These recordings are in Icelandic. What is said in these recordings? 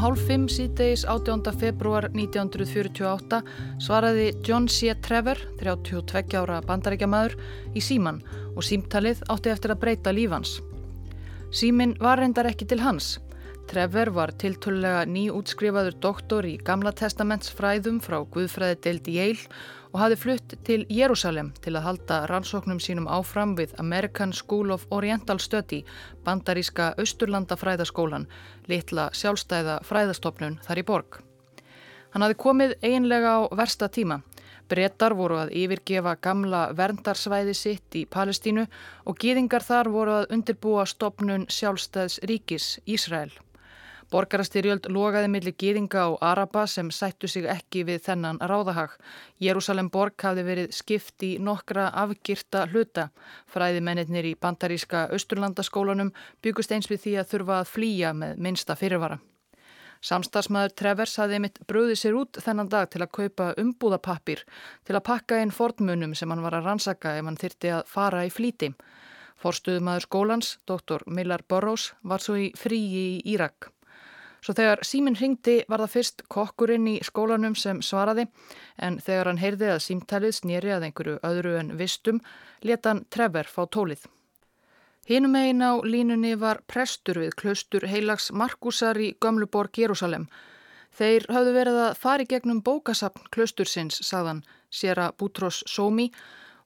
Hálf fimm síðdeis 18. februar 1948 svaraði John C. Trevor, 32 ára bandaríkjamaður, í síman og símtalið átti eftir að breyta lífans. Símin var reyndar ekki til hans. Trevor var tiltölulega nýútskrifaður doktor í Gamla testamentsfræðum frá Guðfræði deild í Yale og hafi flutt til Jérúsalem til að halda rannsóknum sínum áfram við American School of Oriental Study, bandaríska Austurlanda fræðaskólan, litla sjálfstæða fræðastofnun þar í borg. Hann hafi komið einlega á versta tíma. Bretar voru að yfirgefa gamla verndarsvæði sitt í Palestínu og gýðingar þar voru að undirbúa stopnun sjálfstæðs ríkis Ísrael. Borgarastyrjöld logaði millir gýðinga og araba sem sættu sig ekki við þennan ráðahag. Jérúsalem borg hafði verið skipt í nokkra afgýrta hluta. Fræðimennir í bandaríska Östurlandaskólanum byggust eins við því að þurfa að flýja með minsta fyrirvara. Samstagsmaður Trevers hafði mitt bröðið sér út þennan dag til að kaupa umbúðapappir til að pakka inn fornmunum sem hann var að rannsaka ef hann þyrti að fara í flíti. Forstuðumadur skólans, dr. Millar Burrows, var svo í fríi í Írak. Svo þegar síminn ringdi var það fyrst kokkurinn í skólanum sem svaraði en þegar hann heyrði að símtælið snýri að einhverju öðru en vistum leta hann Trevor fá tólið. Hinum einn á línunni var prestur við klaustur heilags Markusar í Gömluborg Jérúsalem. Þeir hafðu verið að fari gegnum bókasapn klaustursins, sagðan Sera Bútrós Sómi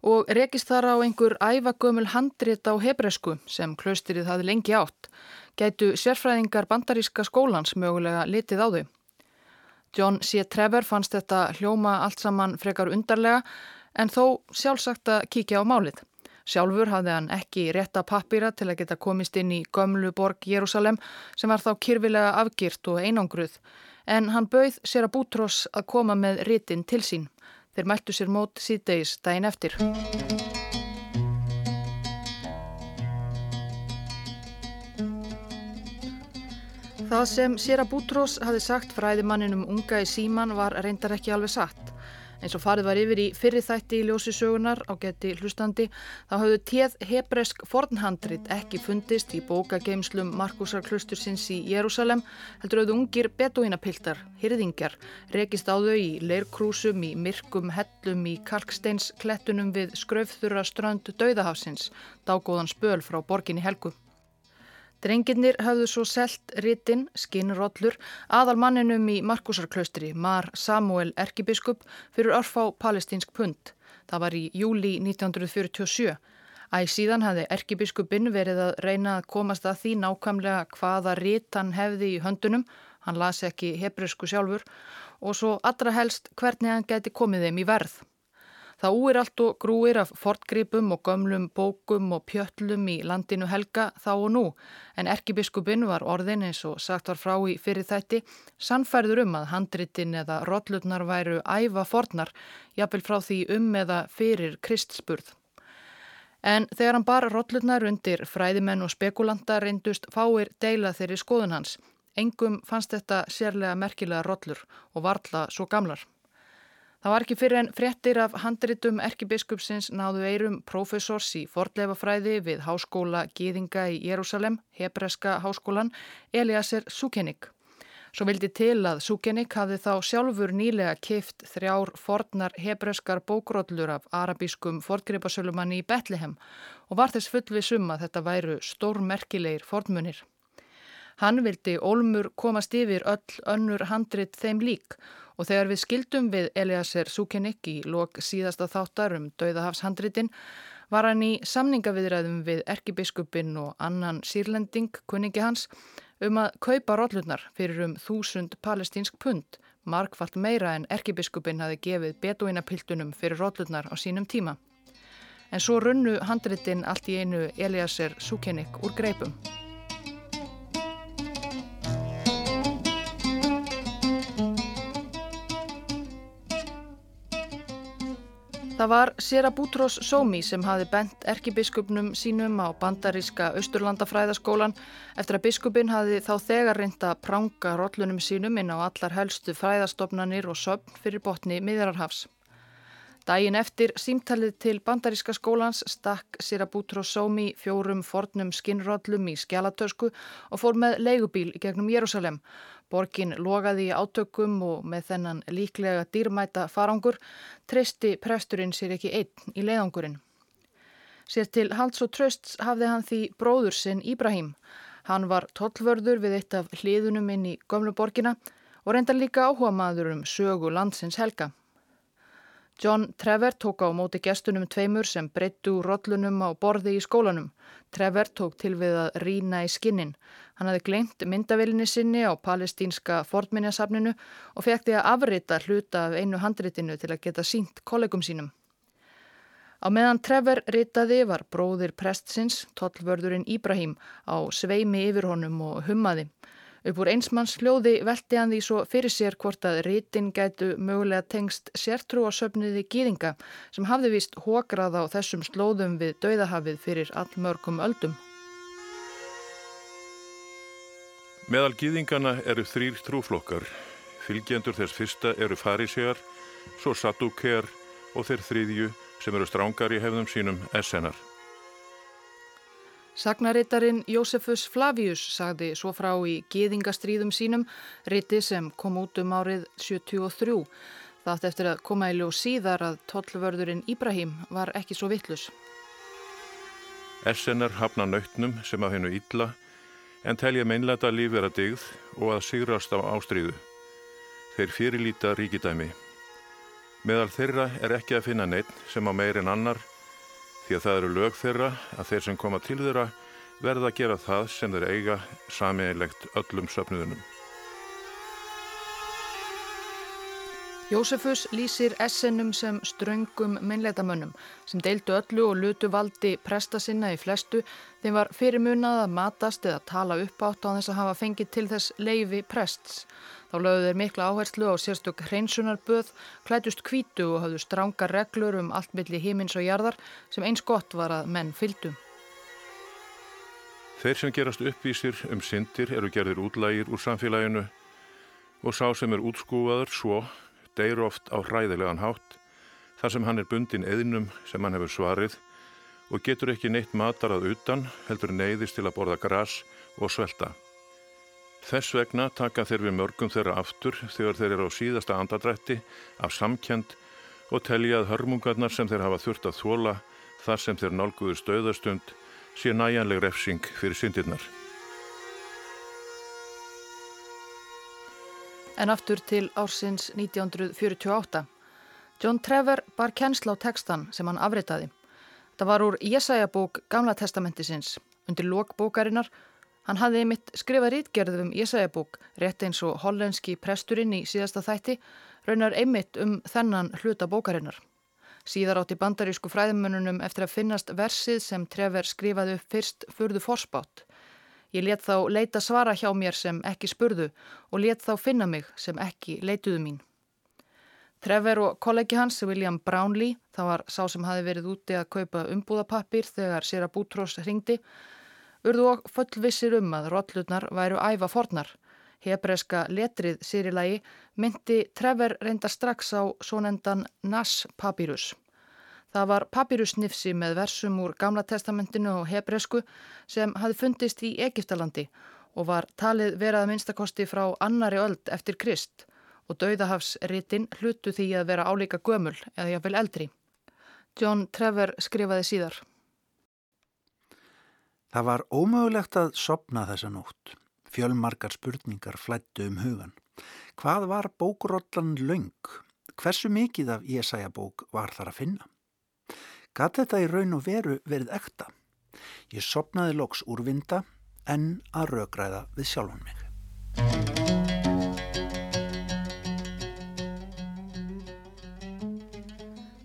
og rekist þar á einhver ævagömul handrit á hebresku sem klaustirið hafði lengi átt gætu sérfræðingar bandaríska skólans mögulega litið á þau. John C. Trevor fannst þetta hljóma allt saman frekar undarlega en þó sjálfsagt að kíkja á málið. Sjálfur hafði hann ekki rétta pappýra til að geta komist inn í gömlu borg Jérúsalem sem var þá kyrfilega afgirt og einangruð en hann bauð sér að bútrós að koma með ritin til sín. Þeir mæltu sér mót síðdeis daginn eftir. Það sem Sera Bútrós hafi sagt fræðimanninum unga í síman var reyndar ekki alveg satt. Eins og farið var yfir í fyrri þætti í ljósi sögunar á geti hlustandi þá hafðu téð hebresk fornhandrit ekki fundist í bókageimslum Markusar klustursins í Jérúsalem heldur auðvitað ungir beduínapiltar, hyrðingjar, rekist á þau í leirkrúsum, í myrkum hellum, í kalksteinsklettunum við skraufþurra strönd Dauðahafsins, dágóðan spöl frá borginni Helgu. Drengirnir hafðu svo selt ritin, skinnrollur, aðal manninum í Markusarklaustri, Mar Samuel Erkibiskup, fyrir örfá palestínsk pund. Það var í júli 1947. Æg síðan hafði Erkibiskupin verið að reyna að komast að því nákvæmlega hvaða rit hann hefði í höndunum, hann lasi ekki hebreusku sjálfur, og svo allra helst hvernig hann geti komið þeim í verð. Það úir allt og grúir af fortgripum og gömlum bókum og pjöllum í landinu helga þá og nú en erkibiskupin var orðin eins og sagt var frá í fyrir þætti sannfærður um að handritin eða rollurnar væru æfa fornar jafnvel frá því um eða fyrir kristspurð. En þegar hann bar rollurnar undir fræðimenn og spekulanta reyndust fáir deila þeirri skoðun hans. Engum fannst þetta sérlega merkilega rollur og varla svo gamlar. Það var ekki fyrir en fréttir af handritum erkibiskupsins náðu eirum profesors í fordleifafræði við Háskóla Gýðinga í Jérúsalem, Hebreska háskólan, Eliasser Sukenik. Svo vildi til að Sukenik hafði þá sjálfur nýlega kift þrjár fornar hebreskar bókróllur af arabískum fordgripasölumanni í Betlehem og var þess fullvið summa þetta væru stórmerkilegir fornmunir. Hann vildi Olmur komast yfir öll önnur handrit þeim lík og þegar við skildum við Eliasser Sukenik í lok síðasta þáttar um Dauðahafshandritin var hann í samningaviðræðum við erkibiskupin og annan sírlending, kunningi hans, um að kaupa róllurnar fyrir um þúsund palestínsk pund, markvallt meira en erkibiskupin hafi gefið beduínapiltunum fyrir róllurnar á sínum tíma. En svo runnu handritin allt í einu Eliasser Sukenik úr greipum. Það var Sera Bútrós Sómi sem hafi bent erkibiskupnum sínum á bandaríska Östurlandafræðaskólan eftir að biskupin hafi þá þegar reynda pranga róllunum sínum inn á allar helstu fræðastofnanir og söfn fyrir botni miðjararhafs. Dægin eftir símtalið til bandaríska skólans stakk Sera Bútrós Sómi fjórum fornum skinnróllum í skjálatösku og fór með leigubíl gegnum Jérúsalem. Borgin logaði í átökum og með þennan líklega dýrmæta farangur treysti presturinn sér ekki einn í leiðangurinn. Sér til halds og trösts hafði hann því bróður sinn Íbrahím. Hann var tollvörður við eitt af hliðunum inn í gömlu borgina og reynda líka áhuga maður um sögu landsins helga. John Trevor tók á móti gestunum tveimur sem breyttu rollunum á borði í skólanum. Trevor tók til við að rína í skinnin. Hann hafði glemt myndavillinni sinni á palestínska fordminjasafninu og fekti að afrita hluta af einu handritinu til að geta sínt kollegum sínum. Á meðan Trevor ritaði var bróðir prestsins, tollvörðurinn Íbrahím, á sveimi yfir honum og hummaði. Upp úr einsmanns hljóði velti hann því svo fyrir sér hvort að ritin gætu mögulega tengst sértrú á söfniði gýðinga sem hafði vist hókrað á þessum slóðum við dauðahafið fyrir allmörgum öldum. Meðal gýðingana eru þrýr trúflokkar. Fylgjendur þess fyrsta eru farisegar, svo satúker og þeir þrýðju sem eru strángar í hefðum sínum essenar. Sagnarittarin Jósefus Flavius sagði svo frá í Gýðingastríðum sínum, riti sem kom út um árið 73. Þátt eftir að koma í ljóð síðar að tollvörðurinn Íbrahím var ekki svo vittlus. Essenar hafna nautnum sem að hennu ítla en telja meinleita lífið að digð og að sigrast á ástríðu. Þeir fyrirlíta ríkidæmi. Meðal þeirra er ekki að finna neitt sem á meir en annar því að það eru lög þeirra að þeir sem koma til þeirra verða að gera það sem þeir eiga samiðilegt öllum söpnuðunum. Jósefus lýsir essenum sem ströngum minnleitamönnum sem deildu öllu og lutu valdi presta sinna í flestu þeim var fyrirmunað að matast eða tala upp átt á þess að hafa fengið til þess leifi prests. Þá lögðu þeir mikla áherslu á sérstök hreinsunarböð, klætust kvítu og hafðu stránga reglur um allt milli hímins og jarðar sem eins gott var að menn fyldu. Þeir sem gerast uppvísir um syndir eru gerðir útlægir úr samfélaginu og sá sem er útskúaður svo deyru oft á hræðilegan hátt þar sem hann er bundin eðnum sem hann hefur svarið og getur ekki neitt matarað utan heldur neyðist til að borða gras og svelta. Þess vegna taka þeir við mörgum þeirra aftur þegar þeir eru á síðasta andadrætti af samkjönd og telja að hörmungarnar sem þeir hafa þurft að þóla þar sem þeir nálguðu stöðastund sé næjanleg refsing fyrir syndirnar. En aftur til ársins 1948. John Trevor bar kennsla á tekstan sem hann afritaði. Það var úr Jésæjabók Gamla testamentisins. Undir lókbókarinnar Hann hafði einmitt skrifað rítgerðum í Ísæjabúk, rétt eins og hollenski presturinn í síðasta þætti, raunar einmitt um þennan hluta bókarinnar. Síðar átti bandarísku fræðimönunum eftir að finnast versið sem Trevor skrifaði upp fyrst furðu forspátt. Ég let þá leita svara hjá mér sem ekki spurðu og let þá finna mig sem ekki leituðu mín. Trevor og kollegi hans, William Brownlee, það var sá sem hafi verið úti að kaupa umbúðapappir þegar Sera Bútrós ringdi, urðu og fullvissir um að rollurnar væru æfa fornar. Hebreska letrið sýrilagi myndi Trevor reynda strax á svonendan Nass papírus. Það var papírusnifsi með versum úr Gamla testamentinu og hebresku sem hafi fundist í Egiptalandi og var talið verað minnstakosti frá annari öld eftir Krist og dauðahafsritin hlutu því að vera álíka gömul eða jáfnvel eldri. John Trevor skrifaði síðar. Það var ómögulegt að sopna þessa nótt. Fjölmarkar spurningar flættu um hugan. Hvað var bókurollan laung? Hversu mikið af Jésaja bók var þar að finna? Gat þetta í raun og veru verið ekta? Ég sopnaði loks úrvinda en að rögræða við sjálfan mig.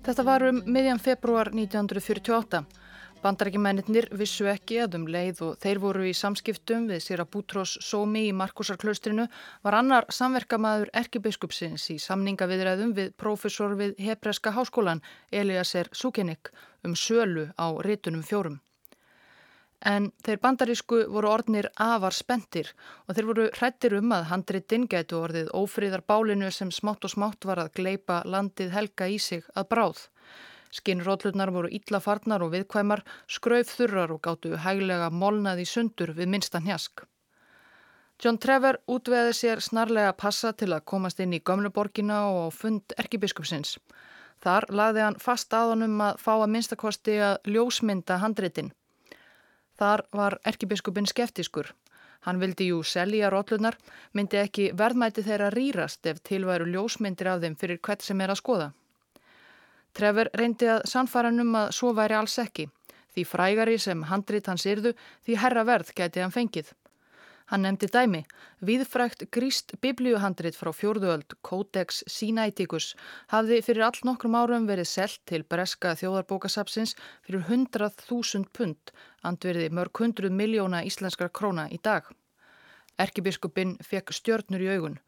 Þetta var um miðjan februar 1948. Bandarækjumennir vissu ekki að um leið og þeir voru í samskiptum við Sýra Bútrós Sómi í Markusarklaustrinu var annar samverkamaður erkibiskupsins í samningaviðræðum við profesor við Hebreska háskólan Eliasser Sukenik um sölu á rétunum fjórum. En þeir bandarísku voru orðnir afar spendir og þeir voru hrættir um að handritinn gætu orðið ófríðar bálinu sem smátt og smátt var að gleipa landið helga í sig að bráð. Skinnrótlurnar voru illafarnar og viðkvæmar, skraufþurrar og gáttu hæglega molnað í sundur við minnstan hjask. John Trevor útveði sér snarlega passa til að komast inn í Gömluborgina og fund erkibiskupsins. Þar lagði hann fast að honum að fá að minnstakosti að ljósmynda handritin. Þar var erkibiskupin skeftiskur. Hann vildi jú selja rótlunar, myndi ekki verðmæti þeirra rýrast ef tilværu ljósmyndir af þeim fyrir hvert sem er að skoða. Trevor reyndi að sannfara um að svo væri alls ekki. Því frægari sem handrit hans yrðu, því herra verð gæti hann fengið. Hann nefndi dæmi, viðfrækt gríst biblíuhandrit frá fjórðuöld, Codex Sinaiticus, hafði fyrir all nokkrum árum verið selt til breska þjóðarbókasapsins fyrir 100.000 pund, andverði mörg hundruð miljóna íslenskar króna í dag. Erkibiskupin fekk stjörnur í augun.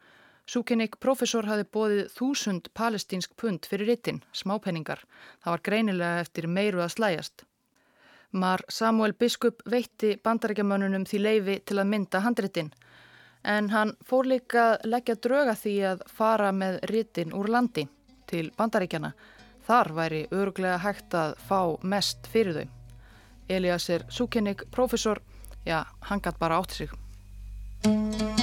Súkinnik profesor hafi bóðið þúsund palestínsk pund fyrir rittin, smápenningar. Það var greinilega eftir meiru að slæjast. Mar Samuel Biskup veitti bandarækjamönnunum því leifi til að mynda handritin en hann fór líka að leggja dröga því að fara með ritin úr landi til bandarækjana. Þar væri öruglega hægt að fá mest fyrir þau. Elias er súkennik profesor, já, hann gætt bara átt sig.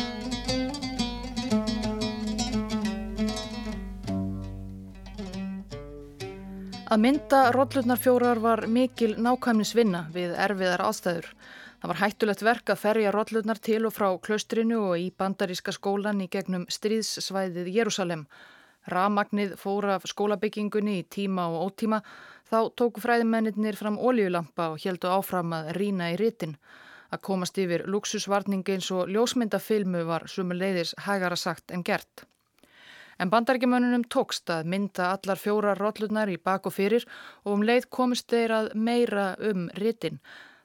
Að mynda rollurnar fjórar var mikil nákvæmnisvinna við erfiðar ástæður. Það var hættulegt verk að ferja rollurnar til og frá klaustrinu og í bandaríska skólan í gegnum stríðssvæðið Jérúsalem. Ramagnið fóra af skólabyggingunni í tíma og ótíma þá tóku fræðimennir fram ólíulampa og heldu áfram að rína í ritin. Að komast yfir luxusvarning eins og ljósmyndafilmu var sumuleiðis hægara sagt en gert. En bandarækjumönunum tókst að mynda allar fjóra rótlunar í bak og fyrir og um leið komist þeir að meira um ritin.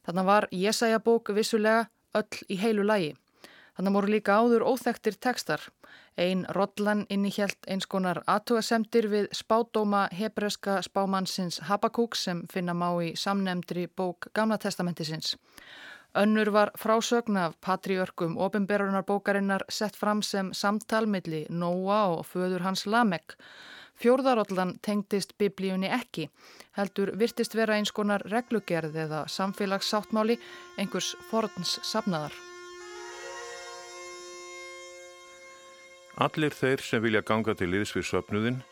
Þannig var Jésæjabók vissulega öll í heilu lægi. Þannig voru líka áður óþektir tekstar. Einn rótlan innihjælt eins konar aðtugasemtir við spádóma hebreska spámannsins Habakúk sem finna má í samnemndri bók Gamla testamentisins. Önnur var frásögn af patriörkum ofinberunarbókarinnar sett fram sem samtalmiðli Nóa og föður hans Lamek. Fjórðarollan tengdist biblíunni ekki, heldur virtist vera eins konar reglugerð eða samfélagssáttmáli einhvers forns safnaðar. Allir þeir sem vilja ganga til liðs við söpnuðin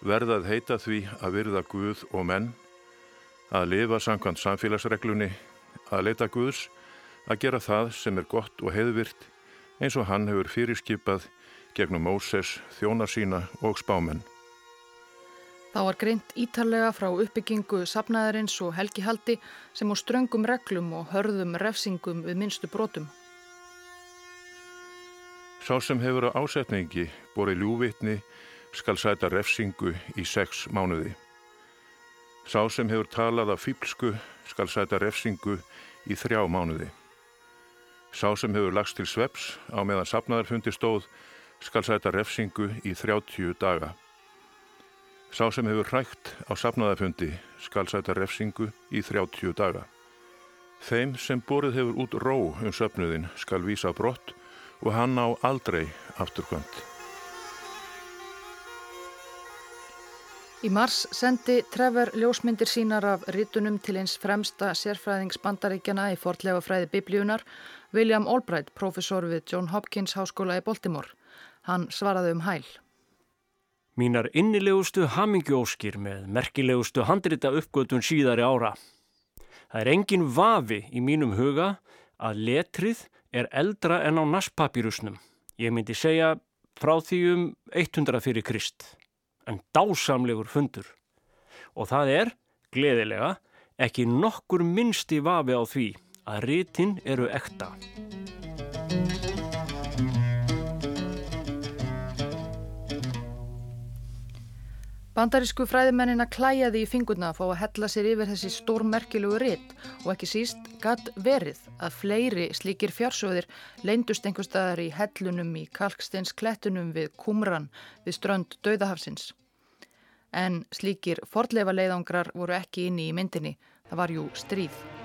verðað heita því að virða Guð og menn, að lifa samkvæmt samfélagsreglunni, að leita Guðs að gera það sem er gott og heiðvirt eins og hann hefur fyrirskipað gegnum Móses, þjóna sína og spámenn. Þá var greint ítarlega frá uppbyggingu sapnaðarins og helgihaldi sem á ströngum reglum og hörðum refsingum við minnstu brotum. Sá sem hefur á ásetningi borið ljúvitni skal sæta refsingu í sex mánuði. Sá sem hefur talað af fýblsku skal sæta refsingu í þrjá mánuði. Sá sem hefur lagst til sveps á meðan sapnaðarfundi stóð skal sæta refsingu í 30 daga. Sá sem hefur hrægt á sapnaðarfundi skal sæta refsingu í 30 daga. Þeim sem borið hefur út ró um söpnuðin skal vísa brott og hann á aldrei afturkvæmt. Í mars sendi Trevor ljósmyndir sínar af rítunum til eins fremsta sérfræðings bandaríkjana í fortlega fræði biblíunar William Albright, professor við John Hopkins háskóla í Baltimore. Hann svaraði um hæl. Mínar innilegustu hamingjóskir með merkilegustu handrita uppgötun síðari ára. Það er engin vafi í mínum huga að letrið er eldra en á naspapírusnum. Ég myndi segja frá því um 100 fyrir Krist. En dásamlegur fundur. Og það er, gleðilega, ekki nokkur minnsti vafi á því að rítin eru ekta. Bandarísku fræðimennina klæjaði í fingurna að fá að hella sér yfir þessi stórmerkilugu ritt og ekki síst gatt verið að fleiri slíkir fjársöðir leindust einhver staðar í hellunum í kalksteins klettunum við kumran við strönd Dauðahafsins. En slíkir fordleifa leiðangrar voru ekki inni í myndinni, það var jú stríð.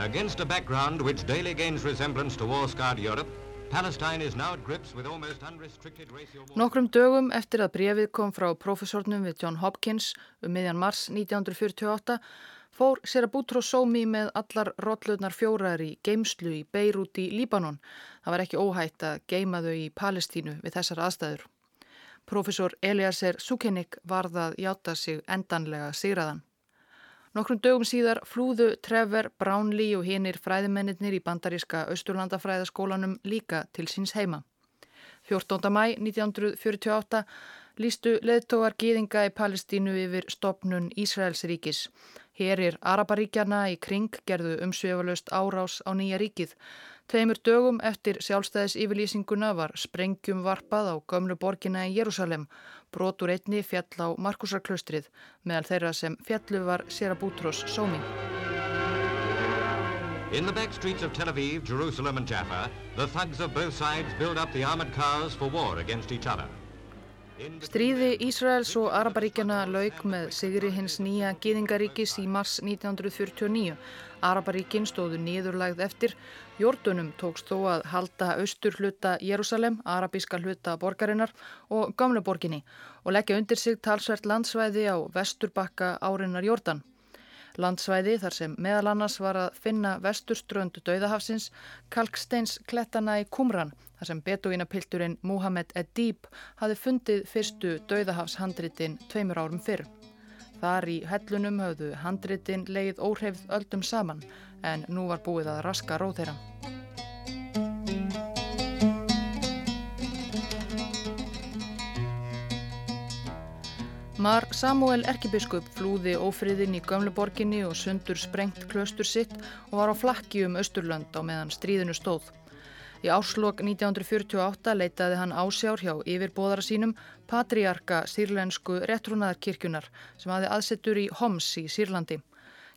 Against a background which daily gains resemblance to war-scarred Europe, Palestine is now at grips with almost unrestricted racial war. Nokkrum dögum eftir að brefið kom frá profesornum við John Hopkins um miðjan mars 1948 fór Sera Bútrós sómi með allar rótlutnar fjórar í geimslu í Beirut í Líbanon. Það var ekki óhætt að geima þau í Palestínu við þessar aðstæður. Profesor Eliasser Sukenik varðað játa sig endanlega sigraðan. Nokkrum dögum síðar flúðu Trevor, Brownlee og hinnir fræðimennir í bandaríska Östurlandafræðaskólanum líka til síns heima. 14. mæ 1948 lístu leðtógar gýðinga í Palestínu yfir stopnun Ísraels ríkis. Herir Araparíkjana í kring gerðu umsveifalöst árás á nýja ríkið. Tveimur dögum eftir sjálfstæðis yfirlýsinguna var sprengjum varpað á gömlu borgina í Jérúsalem. Brotur einni fjall á Markusarklaustrið meðal þeirra sem fjallu var Sera Bútrós sómi. In the back streets of Tel Aviv, Jerusalem and Jaffa, the thugs of both sides build up the armored cars for war against each other. Stríði Ísraels og Araparíkjana lauk með sigri hins nýja gýðingaríkis í mars 1949. Araparíkin stóðu nýðurlægð eftir. Jordunum tókst þó að halda austur hluta Jérúsalem, arabíska hluta borgarinnar og gamle borginni og leggja undir sig talsvert landsvæði á vesturbakka árinnar Jordan. Landsvæði þar sem meðal annars var að finna vesturströndu dauðahafsins Kalksteins klettana í Kumran þar sem beduínapilturinn Muhammed Edib hafi fundið fyrstu dauðahafshandritin tveimur árum fyrr. Þar í hellunum höfðu handritin leið óhreyfð öldum saman en nú var búið að raska róð þeirra. Mar Samuel Erkibiskup flúði ófriðin í Gömleborginni og sundur sprengt klöstur sitt og var á flakki um Östurlönd á meðan stríðinu stóð. Í áslokk 1948 leitaði hann ásjár hjá yfirbóðara sínum patriarka sírlensku réttrúnaðarkirkjunar sem hafi aðsettur í Homs í Sýrlandi.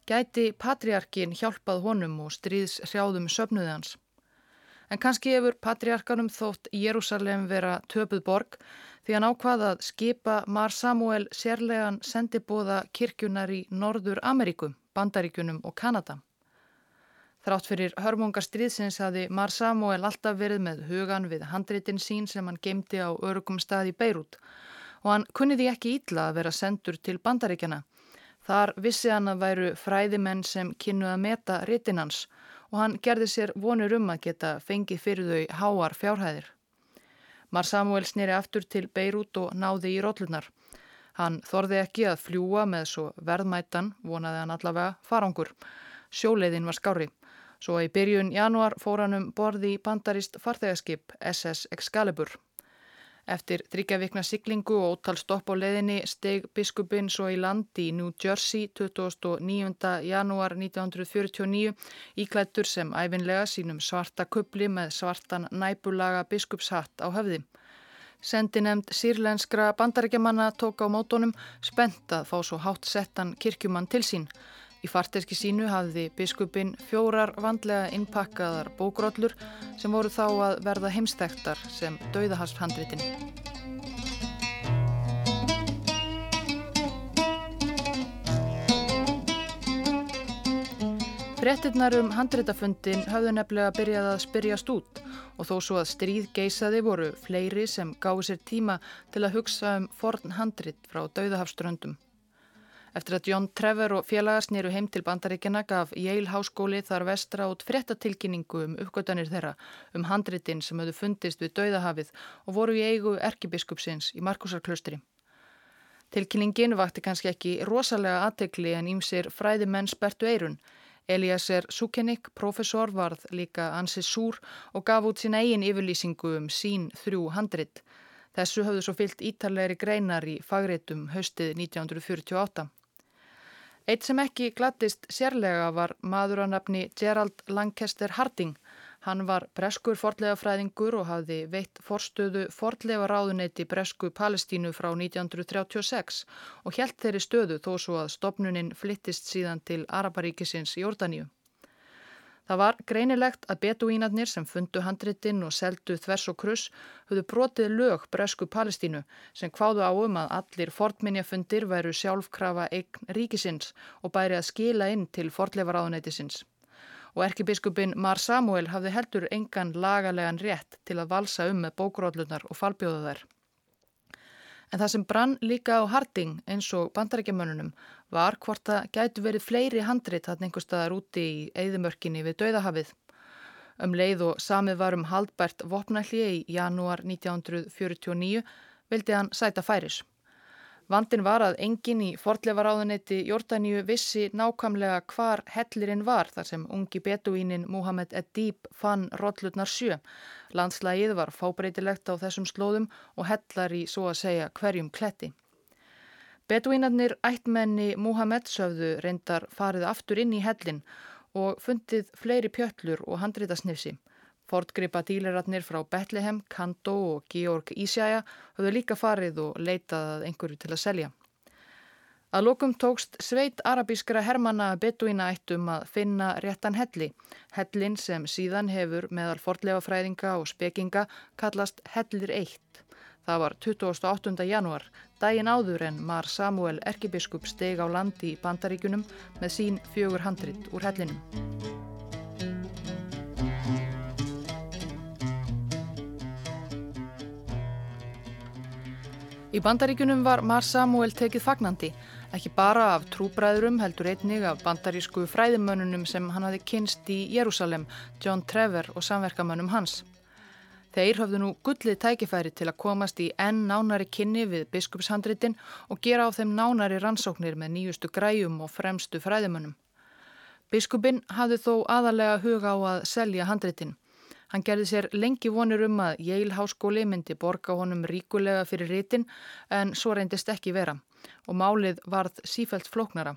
Gæti patriarkin hjálpað honum og stríðs hrjáðum söpnuði hans. En kannski hefur patriarkanum þótt Jérúsalem vera töpuð borg því hann ákvaða að skipa Mar Samuel sérlegan sendibóða kirkjunar í Norður Ameríku, Bandaríkunum og Kanada. Þrátt fyrir hörmungar stríðsins hafi Mar Samuel alltaf verið með hugan við handritin sín sem hann gemdi á örugum stað í Beirut og hann kunniði ekki ítla að vera sendur til Bandaríkjana. Þar vissi hann að væru fræðimenn sem kynnu að meta ritinans og hann gerði sér vonur um að geta fengið fyrir þau háar fjárhæðir. Mar Samuel snýri aftur til Beirut og náði í rótlunar. Hann þorði ekki að fljúa með svo verðmættan, vonaði hann allavega, farangur. Sjóleiðin var skári. Svo í byrjun januar fór hann um borði í bandarist farþegaskip SS Excalibur. Eftir þryggjavikna siglingu og ótal stopp á leðinni steg biskupin svo í land í New Jersey 29. janúar 1949 íklættur sem æfinlega sínum svarta kubli með svartan næpulaga biskupshatt á höfði. Sendi nefnd sírlenskra bandarækjamanna tók á mótonum spennt að fá svo hátt settan kirkjumann til sín. Í farteski sínu hafði biskupin fjórar vandlega innpakkaðar bókróllur sem voru þá að verða heimstektar sem dauðahasthandritin. Frettinnar um handritafundin hafðu nefnilega byrjað að spyrjast út og þó svo að stríð geisaði voru fleiri sem gáði sér tíma til að hugsa um forn handrit frá dauðahafströndum. Eftir að John Trevor og félagar snýru heim til bandaríkjana gaf Yale háskóli þar vestra út frettatilkynningu um uppgötanir þeirra um handritin sem höfðu fundist við dauðahafið og voru í eigu erkibiskupsins í Markusarklaustri. Tilkynningin vakti kannski ekki rosalega aðtekli en ímsir fræði menn spertu eirun. Eliasser Sukenik, profesor, varð líka ansið súr og gaf út sína eigin yfirlýsingu um sín þrjú handrit. Þessu höfðu svo fyllt ítalegri greinar í fagreitum haustið 1948. Eitt sem ekki glattist sérlega var maður á nafni Gerald Lancaster Harding. Hann var breskur fordlegafræðingur og hafði veitt forstöðu fordlega ráðuneyti bresku Palestínu frá 1936 og helt þeirri stöðu þó svo að stopnuninn flyttist síðan til Araparíkisins Jórdaníu. Það var greinilegt að beduínarnir sem fundu handritinn og seldu þvers og kruss höfðu brotið lög bresku Palestínu sem hváðu á um að allir fornminjafundir væru sjálfkrafa eign ríkisins og bæri að skila inn til fortleifaráðunætisins. Og erkibiskupin Mar Samuel hafði heldur engan lagalegan rétt til að valsa um með bókróðlunar og falbjóðu þær. En það sem brann líka á Harding eins og bandarækjamönnunum var hvort það gætu verið fleiri handrit hann einhver staðar úti í eigðumörkinni við Dauðahafið. Um leið og samið var um haldbært vopnalli í janúar 1949 vildi hann sæta færis. Vandin var að engin í fortlefaráðunetti Jórdaníu vissi nákvæmlega hvar hellirinn var þar sem ungi beduínin Muhammed Edib fann rollutnar sjö. Landslægið var fábreytilegt á þessum slóðum og hellar í svo að segja hverjum kletti. Beduínarnir ættmenni Muhammed söfðu reyndar farið aftur inn í hellin og fundið fleiri pjöllur og handrítasnifsi. Fortgripa díleratnir frá Betlehem, Kando og Georg Ísjæja höfðu líka farið og leitað einhverju til að selja. Að lokum tókst sveit arabískra hermana betuína eittum að finna réttan helli. Hellin sem síðan hefur meðal fortlefafræðinga og spekinga kallast Hellir 1. Það var 28. janúar, daginn áður en Mar Samuel erkibiskup steg á landi í bandaríkunum með sín fjögur handrit úr hellinum. Í bandaríkunum var Mar Samuel tekið fagnandi, ekki bara af trúbræðurum heldur einnig af bandarísku fræðimönnunum sem hann hafi kynst í Jérúsalem, John Trevor og samverkamönnum hans. Þeir höfðu nú gullið tækifæri til að komast í enn nánari kynni við biskupshandritin og gera á þeim nánari rannsóknir með nýjustu græjum og fremstu fræðimönnum. Biskupin hafði þó aðalega huga á að selja handritin. Hann gerði sér lengi vonir um að Yale háskóli myndi borga honum ríkulega fyrir rítin en svo reyndist ekki vera og málið varð sífælt flóknara.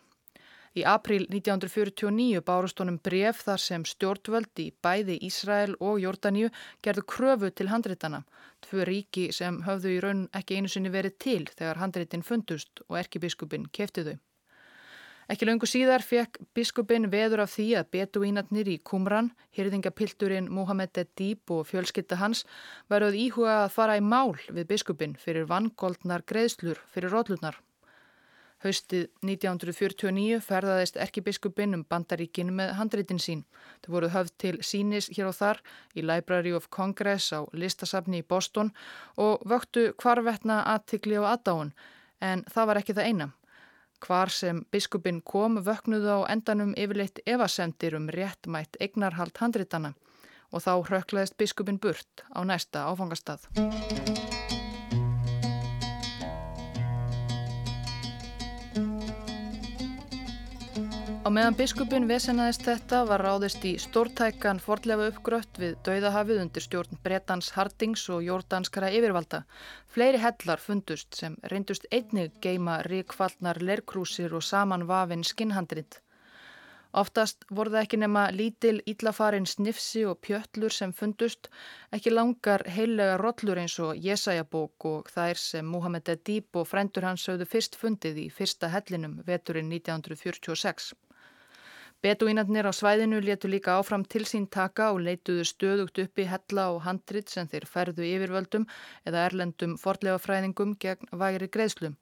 Í april 1949 bárust honum bref þar sem stjórnvöld í bæði Ísrael og Jórdaníu gerðu kröfu til handritana, tvö ríki sem höfðu í raun ekki einu sinni verið til þegar handritin fundust og erkibiskupin kefti þau. Ekki laungu síðar fekk biskupin veður af því að beduínatnir í Kumran, hyrðingapilturinn Mohamed Edib og fjölskytta hans varuð íhuga að fara í mál við biskupin fyrir vangoldnar greiðslur fyrir rótlunar. Haustið 1949 ferðaðist erkibiskupin um bandaríkinu með handreitin sín. Þau voru höfð til sínis hér og þar í Library of Congress á listasafni í Boston og vöktu hvarvetna aðtikli á aðdáun en það var ekki það eina. Hvar sem biskupin kom vöknuðu á endanum yfirleitt evasendir um réttmætt eignarhald handritana og þá hröklaðist biskupin burt á næsta áfangastað. Meðan biskupin vesenaðist þetta var ráðist í stórtækan fordlefa uppgrött við dauðahafið undir stjórn Bretans Hardings og jórdanskara yfirvalda. Fleiri hellar fundust sem reyndust einnig geima ríkfallnar lerkrúsir og saman vafinn skinnhandrit. Oftast voru það ekki nema lítil íllafarin snifsi og pjöllur sem fundust, ekki langar heilega rollur eins og Jesajabók og þær sem Muhammed Edib og frændur hans höfðu fyrst fundið í fyrsta hellinum veturinn 1946. Beduínarnir á svæðinu letu líka áfram til sín taka og leituðu stöðugt upp í hella og handrit sem þeir færðu yfirvöldum eða erlendum fordlega fræðingum gegn væri greiðslum.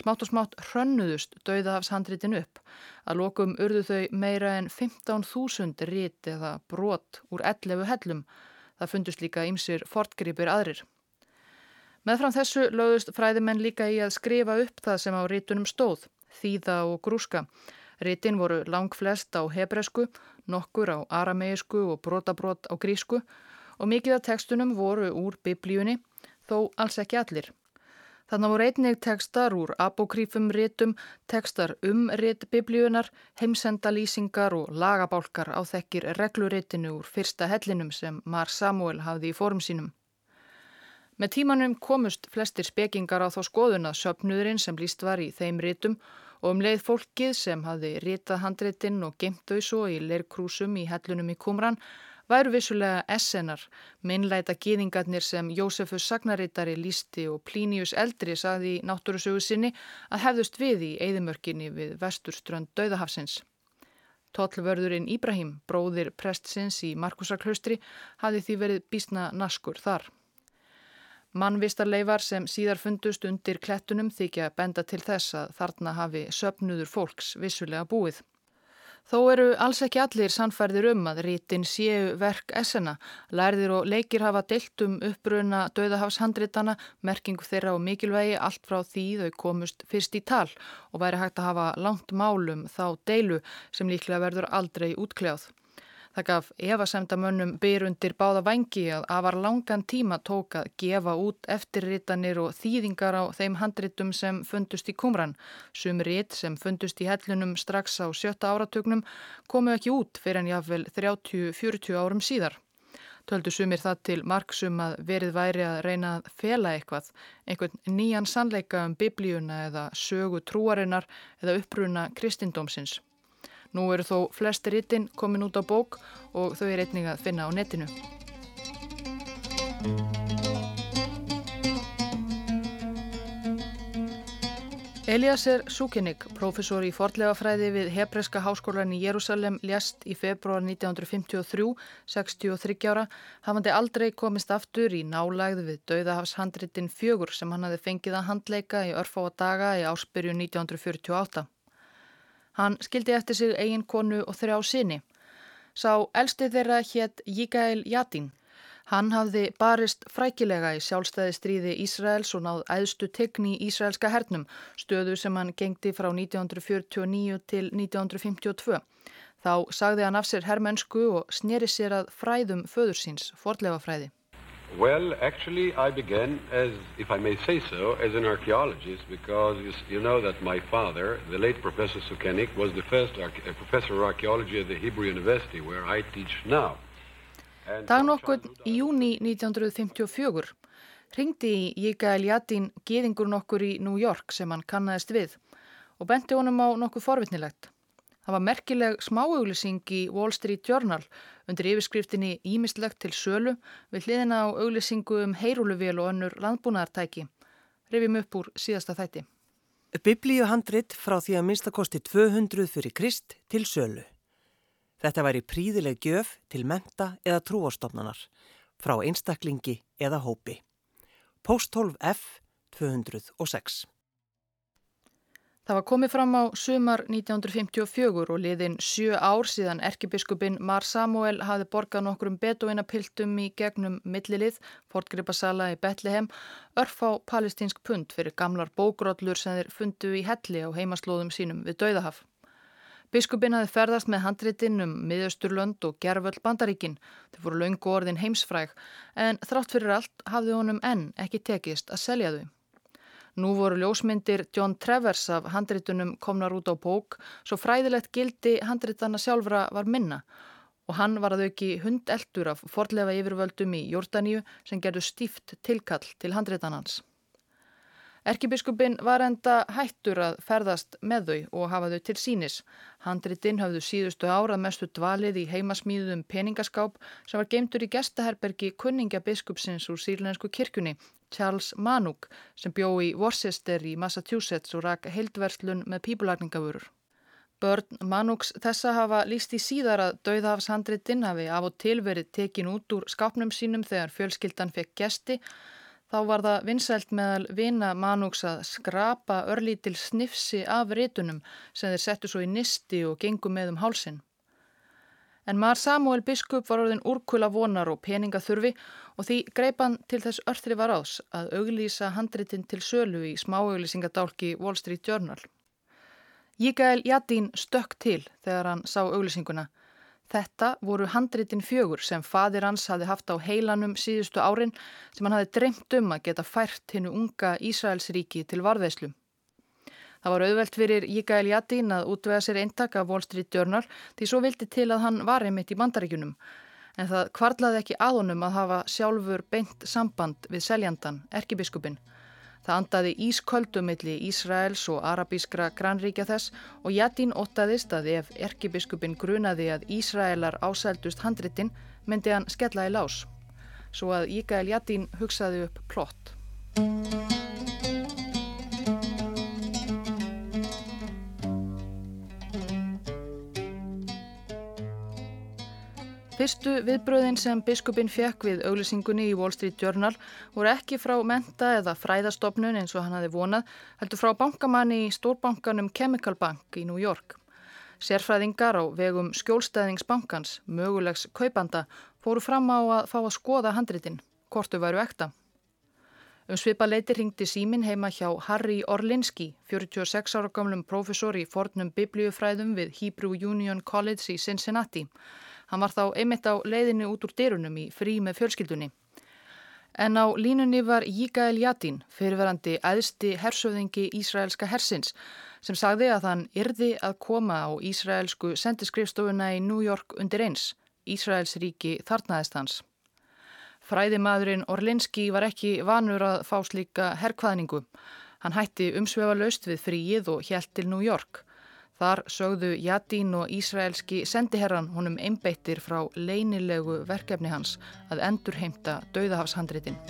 Smátt og smátt hrönnuðust dauðahafshandritin upp. Að lokum urðu þau meira en 15.000 rit eða brot úr 11 hellum. Það fundust líka ymsir fortgripir aðrir. Meðfram þessu lögðust fræðimenn líka í að skrifa upp það sem á rítunum stóð, þýða og grúska. Ritin voru langflest á hebresku, nokkur á arameisku og brotabrót á grísku og mikið af tekstunum voru úr biblíunni, þó alls ekki allir. Þannig voru einnig tekstar úr apokrífum ritum, tekstar um rit biblíunar, heimsendalýsingar og lagabálkar á þekkir regluritinu úr fyrsta hellinum sem Mar Samuel hafði í fórum sínum. Með tímanum komust flestir spekingar á þá skoðuna söpnuðurinn sem líst var í þeim ritum og um leið fólkið sem hafði ritað handreitinn og gemt þau svo í leirkrúsum í hellunum í Kumran væru vissulega essenar, minnleita gýðingarnir sem Jósefus Sagnarittari lísti og Plínius Eldri saði í náttúrusögu sinni að hefðust við í eigðimörkinni við vesturströnd Dauðahafsins. Tollvörðurinn Íbrahim, bróðir prestsins í Markusarklaustri, hafi því verið bísna naskur þar. Mannvistarleifar sem síðar fundust undir klettunum þykja benda til þess að þarna hafi söpnuður fólks vissulega búið. Þó eru alls ekki allir sannfærðir um að rítin séu verk essena. Lærðir og leikir hafa deilt um uppbruna döðahafshandritana, merkingu þeirra og mikilvægi allt frá því þau komust fyrst í tal og væri hægt að hafa langt málum þá deilu sem líklega verður aldrei útkljáð. Það gaf evasemdamönnum byr undir báða vangi að afar langan tíma tók að gefa út eftirritanir og þýðingar á þeim handritum sem fundust í kumran. Sum rit sem fundust í hellunum strax á sjötta áratögnum komu ekki út fyrir en jáfnvel 30-40 árum síðar. Töldu sumir það til marksum að verið væri að reyna að fela eitthvað, einhvern nýjan sannleika um biblíuna eða sögu trúarinnar eða uppruna kristindómsins. Nú eru þó flesti rítin komin út á bók og þau er einning að finna á netinu. Eliasser Sukenik, professor í fordlegafræði við Hebreska háskólan í Jérúsalem, ljast í februar 1953, 63 ára, hafandi aldrei komist aftur í nálægðu við dauðahafshandritin fjögur sem hann hafi fengið að handleika í örfá að daga í áspyrju 1948. Hann skildi eftir sig eigin konu og þrjá sinni. Sá elsti þeirra hétt Jígail Jatín. Hann hafði barist frækilega í sjálfstæði stríði Ísraels og náð æðstu tegni í Ísraelska hernum, stöðu sem hann gengdi frá 1949 til 1952. Þá sagði hann af sér herrmennsku og sneri sér að fræðum föðursins, fordlefafræði. Well, actually, I began as, if I may say so, as an archaeologist because you, know that my father, the late Professor Sukenik, was the first professor of archaeology at the Hebrew University where I teach now. Dag nokkur í júni 1954 ringdi í Jíkael Jatín geðingur nokkur í New York sem hann kannast við og benti honum á nokkuð forvitnilegt. Það var merkileg smáauglýsing í Wall Street Journal undir yfirskriftinni Ímislegt til sölu við hliðina á auglýsingu um heyrúluvél og önnur landbúnaðartæki. Rifjum upp úr síðasta þætti. Biblíuhandrit frá því að minnstakosti 200 fyrir Krist til sölu. Þetta væri príðileg gjöf til menta eða trúastofnanar frá einstaklingi eða hópi. Postholf F 206 Það var komið fram á sumar 1954 og liðin sjö ár síðan erkibiskupin Mar Samuel hafi borgað nokkrum beduinapiltum í gegnum millilið, fortgripasala í Betlehem, örf á palestínsk pund fyrir gamlar bókróllur sem þeir fundu í helli á heimaslóðum sínum við Dauðahaf. Biskupin hafi ferðast með handritinn um miðausturlönd og gerföll bandaríkin. Þau voru laungu orðin heimsfræg en þrátt fyrir allt hafði honum enn ekki tekist að selja þau. Nú voru ljósmyndir John Travers af handritunum komnar út á bók svo fræðilegt gildi handritana sjálfra var minna og hann var að auki hundeldur af forlefa yfirvöldum í Jórdaníu sem gerðu stíft tilkall til handritanans. Erkibiskupin var enda hættur að ferðast með þau og hafa þau til sínis. Handritinn hafðu síðustu árað mestu dvalið í heimasmíðum peningaskáp sem var geimtur í gestaherbergi kunningja biskupsins úr sírlensku kirkunni, Charles Manuk, sem bjó í Worcester í Massachusetts og rak heildverslun með pípulagningavörur. Börn Manuks þessa hafa líst í síðar að dauðafshandritinn hafi af og til verið tekin út úr skápnum sínum þegar fjölskyldan fekk gesti Þá var það vinsælt meðal vina manúks að skrapa örlítil snifsi af rítunum sem þeir settu svo í nisti og gengu með um hálsin. En Mar Samuel biskup var orðin úrkula vonar og peninga þurfi og því greipan til þess örþri var ás að auglýsa handritin til sölu í smáauglýsingadálki Wall Street Journal. Jíkael Jadín stökk til þegar hann sá auglýsinguna Þetta voru handritin fjögur sem fadir hans hafi haft á heilanum síðustu árin sem hann hafi dreymt um að geta fært hinnu unga Ísraelsríki til varðveislu. Það var auðvelt fyrir Jíkael Jadín að útvega sér eintak af Wall Street Journal því svo vildi til að hann var einmitt í bandaríkunum. En það kvarlaði ekki að honum að hafa sjálfur beint samband við seljandan, erkibiskupin. Það andaði ísköldumilli Ísraels og arabískra grannríkja þess og Jadín óttaðist að ef erkibiskupin grunaði að Ísraelar ásældust handritin myndi hann skella í lás. Svo að Ígael Jadín hugsaði upp plott. Fyrstu viðbröðin sem biskupin fekk við auglýsingunni í Wall Street Journal voru ekki frá menta eða fræðastofnun eins og hann hafi vonað, heldur frá bankamanni í stórbankanum Chemical Bank í New York. Sérfræðingar á vegum skjólstæðingsbankans, mögulegs kaupanda, fóru fram á að fá að skoða handritin, hvortu væru ekta. Um svipa leiti ringdi símin heima hjá Harry Orlinski, 46 ára gamlum profesor í fornum biblíufræðum við Hebrew Union College í Cincinnati. Hann var þá einmitt á leiðinu út úr dyrunum í frí með fjölskyldunni. En á línunni var Jígael Jatín, fyrirverandi æðsti hersöðingi Ísraelska hersins, sem sagði að hann yrði að koma á Ísraelsku sendiskrifstofuna í New York undir eins. Ísraels ríki þarnaðist hans. Fræðimadurinn Orlinski var ekki vanur að fá slíka herrkvaðningu. Hann hætti umsvefa laust við fríið og hjælt til New York. Þar sögðu Jadín og Ísraelski sendiherran honum einbeittir frá leinilegu verkefni hans að endurheimta dauðahafshandritin.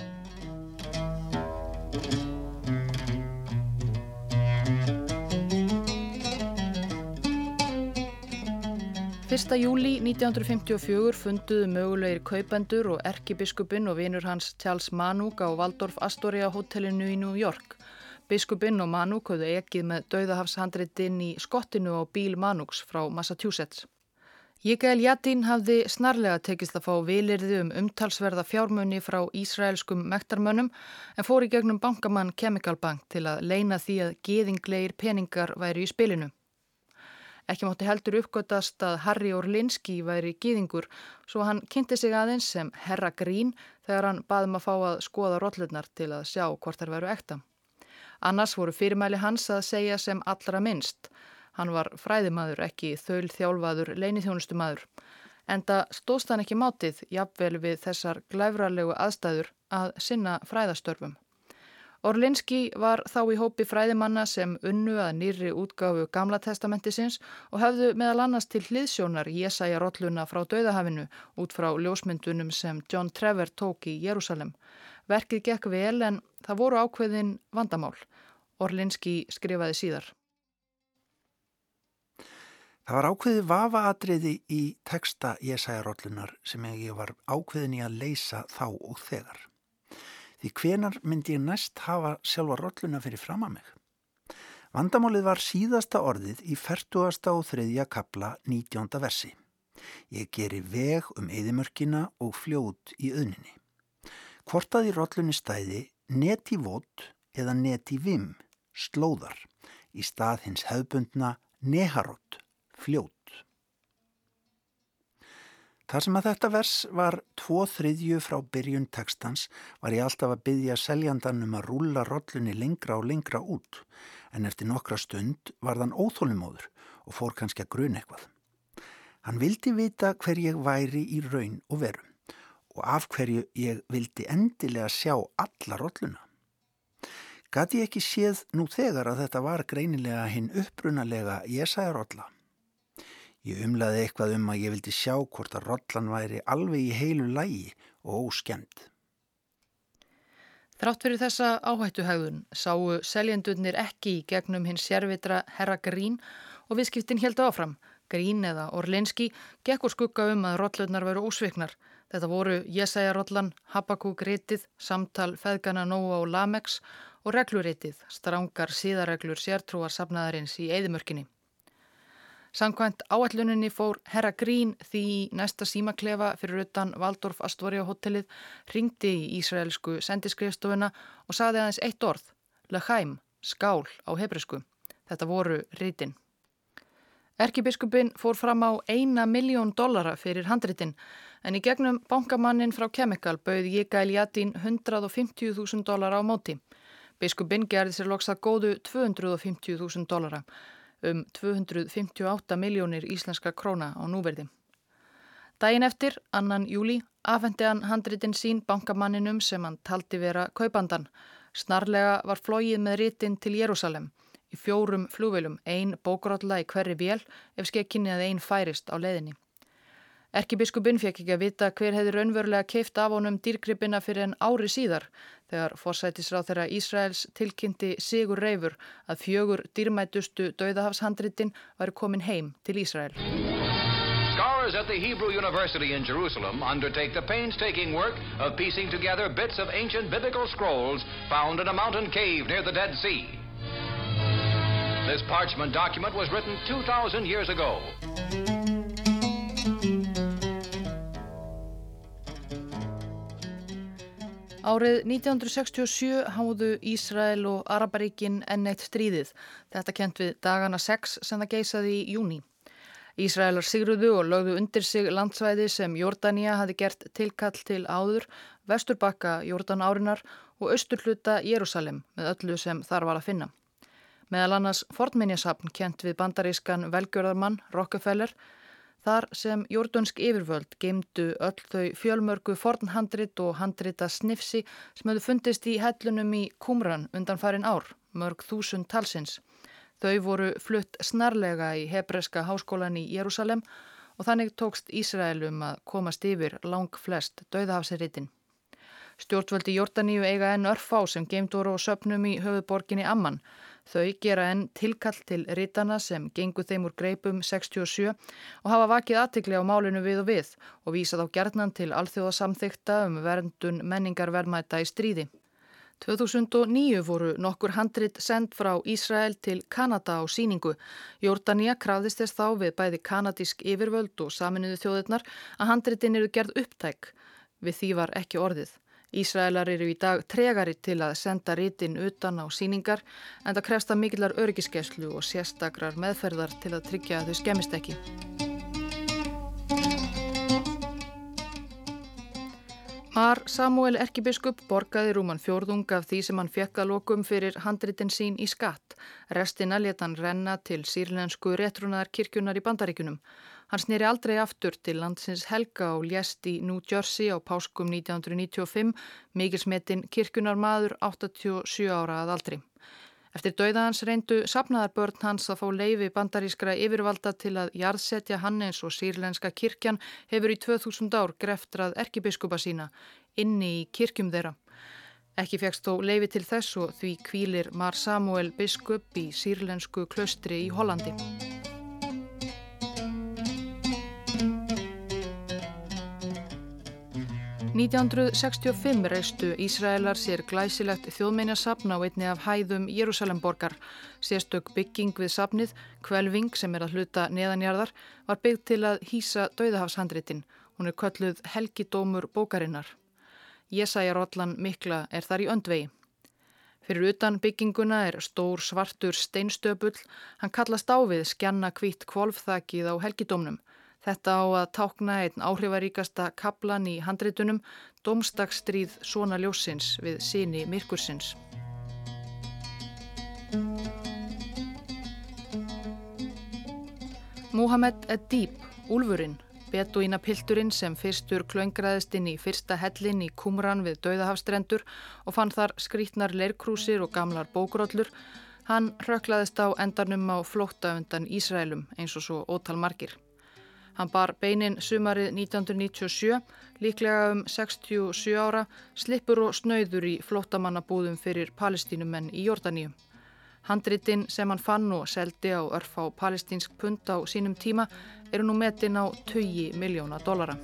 1. júli 1954 funduðu mögulegir kaupendur og erkibiskupin og vinur hans Charles Manuk á Waldorf Astoria hotellinu í New York. Biskupin og Manuk höfðu ekið með dauðahafshandritinn í skottinu á bíl Manuks frá Massachusetts. Jikael Jatín hafði snarlega tekist að fá vilirði um umtalsverða fjármunni frá Ísraelskum mektarmönnum en fór í gegnum bankamann Chemical Bank til að leina því að geðingleir peningar væri í spilinu. Ekki mátti heldur uppgötast að Harry Orlinski væri gýðingur svo hann kynnti sig aðeins sem Herra Grín þegar hann baðum að fá að skoða rótlurnar til að sjá hvort þær veru ekta. Annars voru fyrirmæli hans að segja sem allra minnst. Hann var fræðimaður, ekki þöl þjálfaður, leinithjónustumadur. Enda stóðst hann ekki mátið, jafnvel við þessar glæfralegu aðstæður að sinna fræðastörfum. Orlinski var þá í hópi fræðimanna sem unnu að nýri útgáfu Gamla testamentisins og hafðu meðal annars til hliðsjónar Jésæja Rolluna frá Dauðahafinu út frá ljósmyndunum sem John Trevor tók í Jérúsalem. Verkið gekk vel en það voru ákveðin vandamál. Orlinski skrifaði síðar. Það var ákveði vavaatriði í texta Jésæja Rollunar sem ég var ákveðin í að leysa þá og þegar. Því hvenar myndi ég næst hafa sjálfa rolluna fyrir fram að mig? Vandamálið var síðasta orðið í 40. og 3. kapla 19. versi. Ég geri veg um eðimörkina og fljót í auðninni. Hvort að í rollunni stæði neti vót eða neti vim, slóðar, í stað hins hefbundna neharott, fljót. Þar sem að þetta vers var tvo þriðju frá byrjun tekstans var ég alltaf að byggja seljandan um að rúla rollunni lengra og lengra út en eftir nokkra stund var þann óþólumóður og fór kannski að grun eitthvað. Hann vildi vita hver ég væri í raun og veru og af hverju ég vildi endilega sjá alla rolluna. Gati ekki séð nú þegar að þetta var greinilega hinn upprunalega ég sæði rolla Ég umlaði eitthvað um að ég vildi sjá hvort að rollan væri alveg í heilu lægi og óskend. Þrátt fyrir þessa áhættuhægðun sáu seljendurnir ekki í gegnum hins sérvitra Herra Grín og viðskiptin held áfram. Grín eða Orlinski gekk úr skugga um að rollurnar veru ósviknar. Þetta voru Jesæjarollan, Habakúk-ritið, samtal Feðgana Nóa og Lamex og regluritið, strángar síðareglur sértrúar safnaðarins í Eidimörkinni. Samkvæmt áalluninni fór Herra Grín því næsta símaklefa fyrir utan Valdorf Astoria hotellið ringdi í Ísraelsku sendiskrifstofuna og saði aðeins eitt orð, Lechaim, skál á hebrisku. Þetta voru rítin. Erkibiskupin fór fram á eina miljón dollara fyrir handritin en í gegnum bankamannin frá Chemical bauð Jikael Jatín 150.000 dollara á móti. Biskupin gerði sér loks að góðu 250.000 dollara um 258 miljónir íslenska króna á núverði. Dægin eftir, annan júli, afhendi hann handritin sín bankamanninum sem hann taldi vera kaupandan. Snarlega var flóið með rítin til Jérúsalem í fjórum flúveilum, ein bókrótla í hverri vél ef skekkinni að ein færist á leiðinni. Erkibiskupin fekk ekki að vita hver hefði raunverulega keift af honum dýrgripina fyrir en ári síðar þegar forsætisráð þeirra Ísraels tilkynnti Sigur Reifur að fjögur dýrmætustu dauðahafshandritin væri komin heim til Ísrael. Scholars at the Hebrew University in Jerusalem undertake the painstaking work of piecing together bits of ancient biblical scrolls found in a mountain cave near the Dead Sea. This parchment document was written 2,000 years ago. Árið 1967 háðu Ísrael og Araparíkin enn eitt stríðið. Þetta kent við dagana 6 sem það geysaði í júni. Ísraelar sigruðu og lögðu undir sig landsvæði sem Jordania hafi gert tilkall til áður, vesturbakka Jordan árinar og austurhluta Jérúsalem með öllu sem þar var að finna. Meðal annars fornminjasapn kent við bandarískan velgjörðarmann Rockefeller Þar sem jordunsk yfirvöld geimdu öll þau fjölmörgu fornhandrit og handrita snifsi sem hefðu fundist í hellunum í Kumran undan farin ár, mörg þúsund talsins. Þau voru flutt snarlega í Hebreska háskólan í Jérúsalem og þannig tókst Ísraelum að komast yfir lang flest döðahafsiritin. Stjórnvöldi Jórdaníu eiga enn örfá sem geimdóru og söpnum í höfuborginni Amman Þau gera enn tilkall til rítana sem gengur þeim úr greipum 67 og hafa vakið aðtikli á málinu við og við og vísað á gerðnan til alþjóðasamþykta um verndun menningarverðmæta í stríði. 2009 voru nokkur handrit sendt frá Ísrael til Kanada á síningu. Jordania krafðist þess þá við bæði kanadísk yfirvöld og saminuðu þjóðirnar að handritin eru gerð upptæk. Við því var ekki orðið. Ísraelar eru í dag tregari til að senda rítin utan á síningar en það krefst að mikillar örgiskeslu og sérstakrar meðferðar til að tryggja að þau skemmist ekki. Mar Samuel Erkibiskup borgaði rúman fjórðung af því sem hann fekk að lokum fyrir handritin sín í skatt. Restina leta hann renna til sírlensku réttrunar kirkjunar í bandaríkunum. Hann snýri aldrei aftur til landsins Helga og ljest í New Jersey á páskum 1995, mikilsmetinn kirkunar maður 87 ára að aldri. Eftir dauða hans reyndu sapnaðar börn hans að fá leifi bandarískra yfirvalda til að jarðsetja hann eins og sírlenska kirkjan hefur í 2000 ár greftrað erkibiskupa sína inni í kirkjum þeirra. Ekki fegst þó leifi til þess og því kvílir Mar Samuel biskup í sírlensku klöstri í Hollandi. 1965 reistu Ísraelar sér glæsilegt þjóðmeinjasapn á einni af hæðum Jérúsalemborgar. Sérstök bygging við sapnið, Kvelving sem er að hluta neðanjarðar, var byggt til að hýsa dauðahafshandritin. Hún er kölluð Helgidómur bókarinnar. Jésæjarollan mikla er þar í öndvegi. Fyrir utan bygginguna er stór svartur steinstöpull. Hann kallast á við skjanna kvitt kvolfþakið á Helgidómnum. Þetta á að tákna einn áhrifaríkasta kaplan í handreitunum Domstakstríð Svona Ljósins við síni Mirkursins. Muhammed Edíb, úlfurinn, betuína pilturinn sem fyrstur klöngraðist inn í fyrsta hellin í Kumran við Dauðahafstrendur og fann þar skrítnar leirkrúsir og gamlar bókróllur, hann röklaðist á endanum á flótta undan Ísrælum eins og svo ótal margir. Hann bar beinin sumarið 1997, líklega um 67 ára, slippur og snöyður í flottamannabúðum fyrir palestínumenn í Jórdaníu. Handritinn sem hann fann og seldi á örf á palestínsk pund á sínum tíma eru nú metin á 20 miljóna dollara.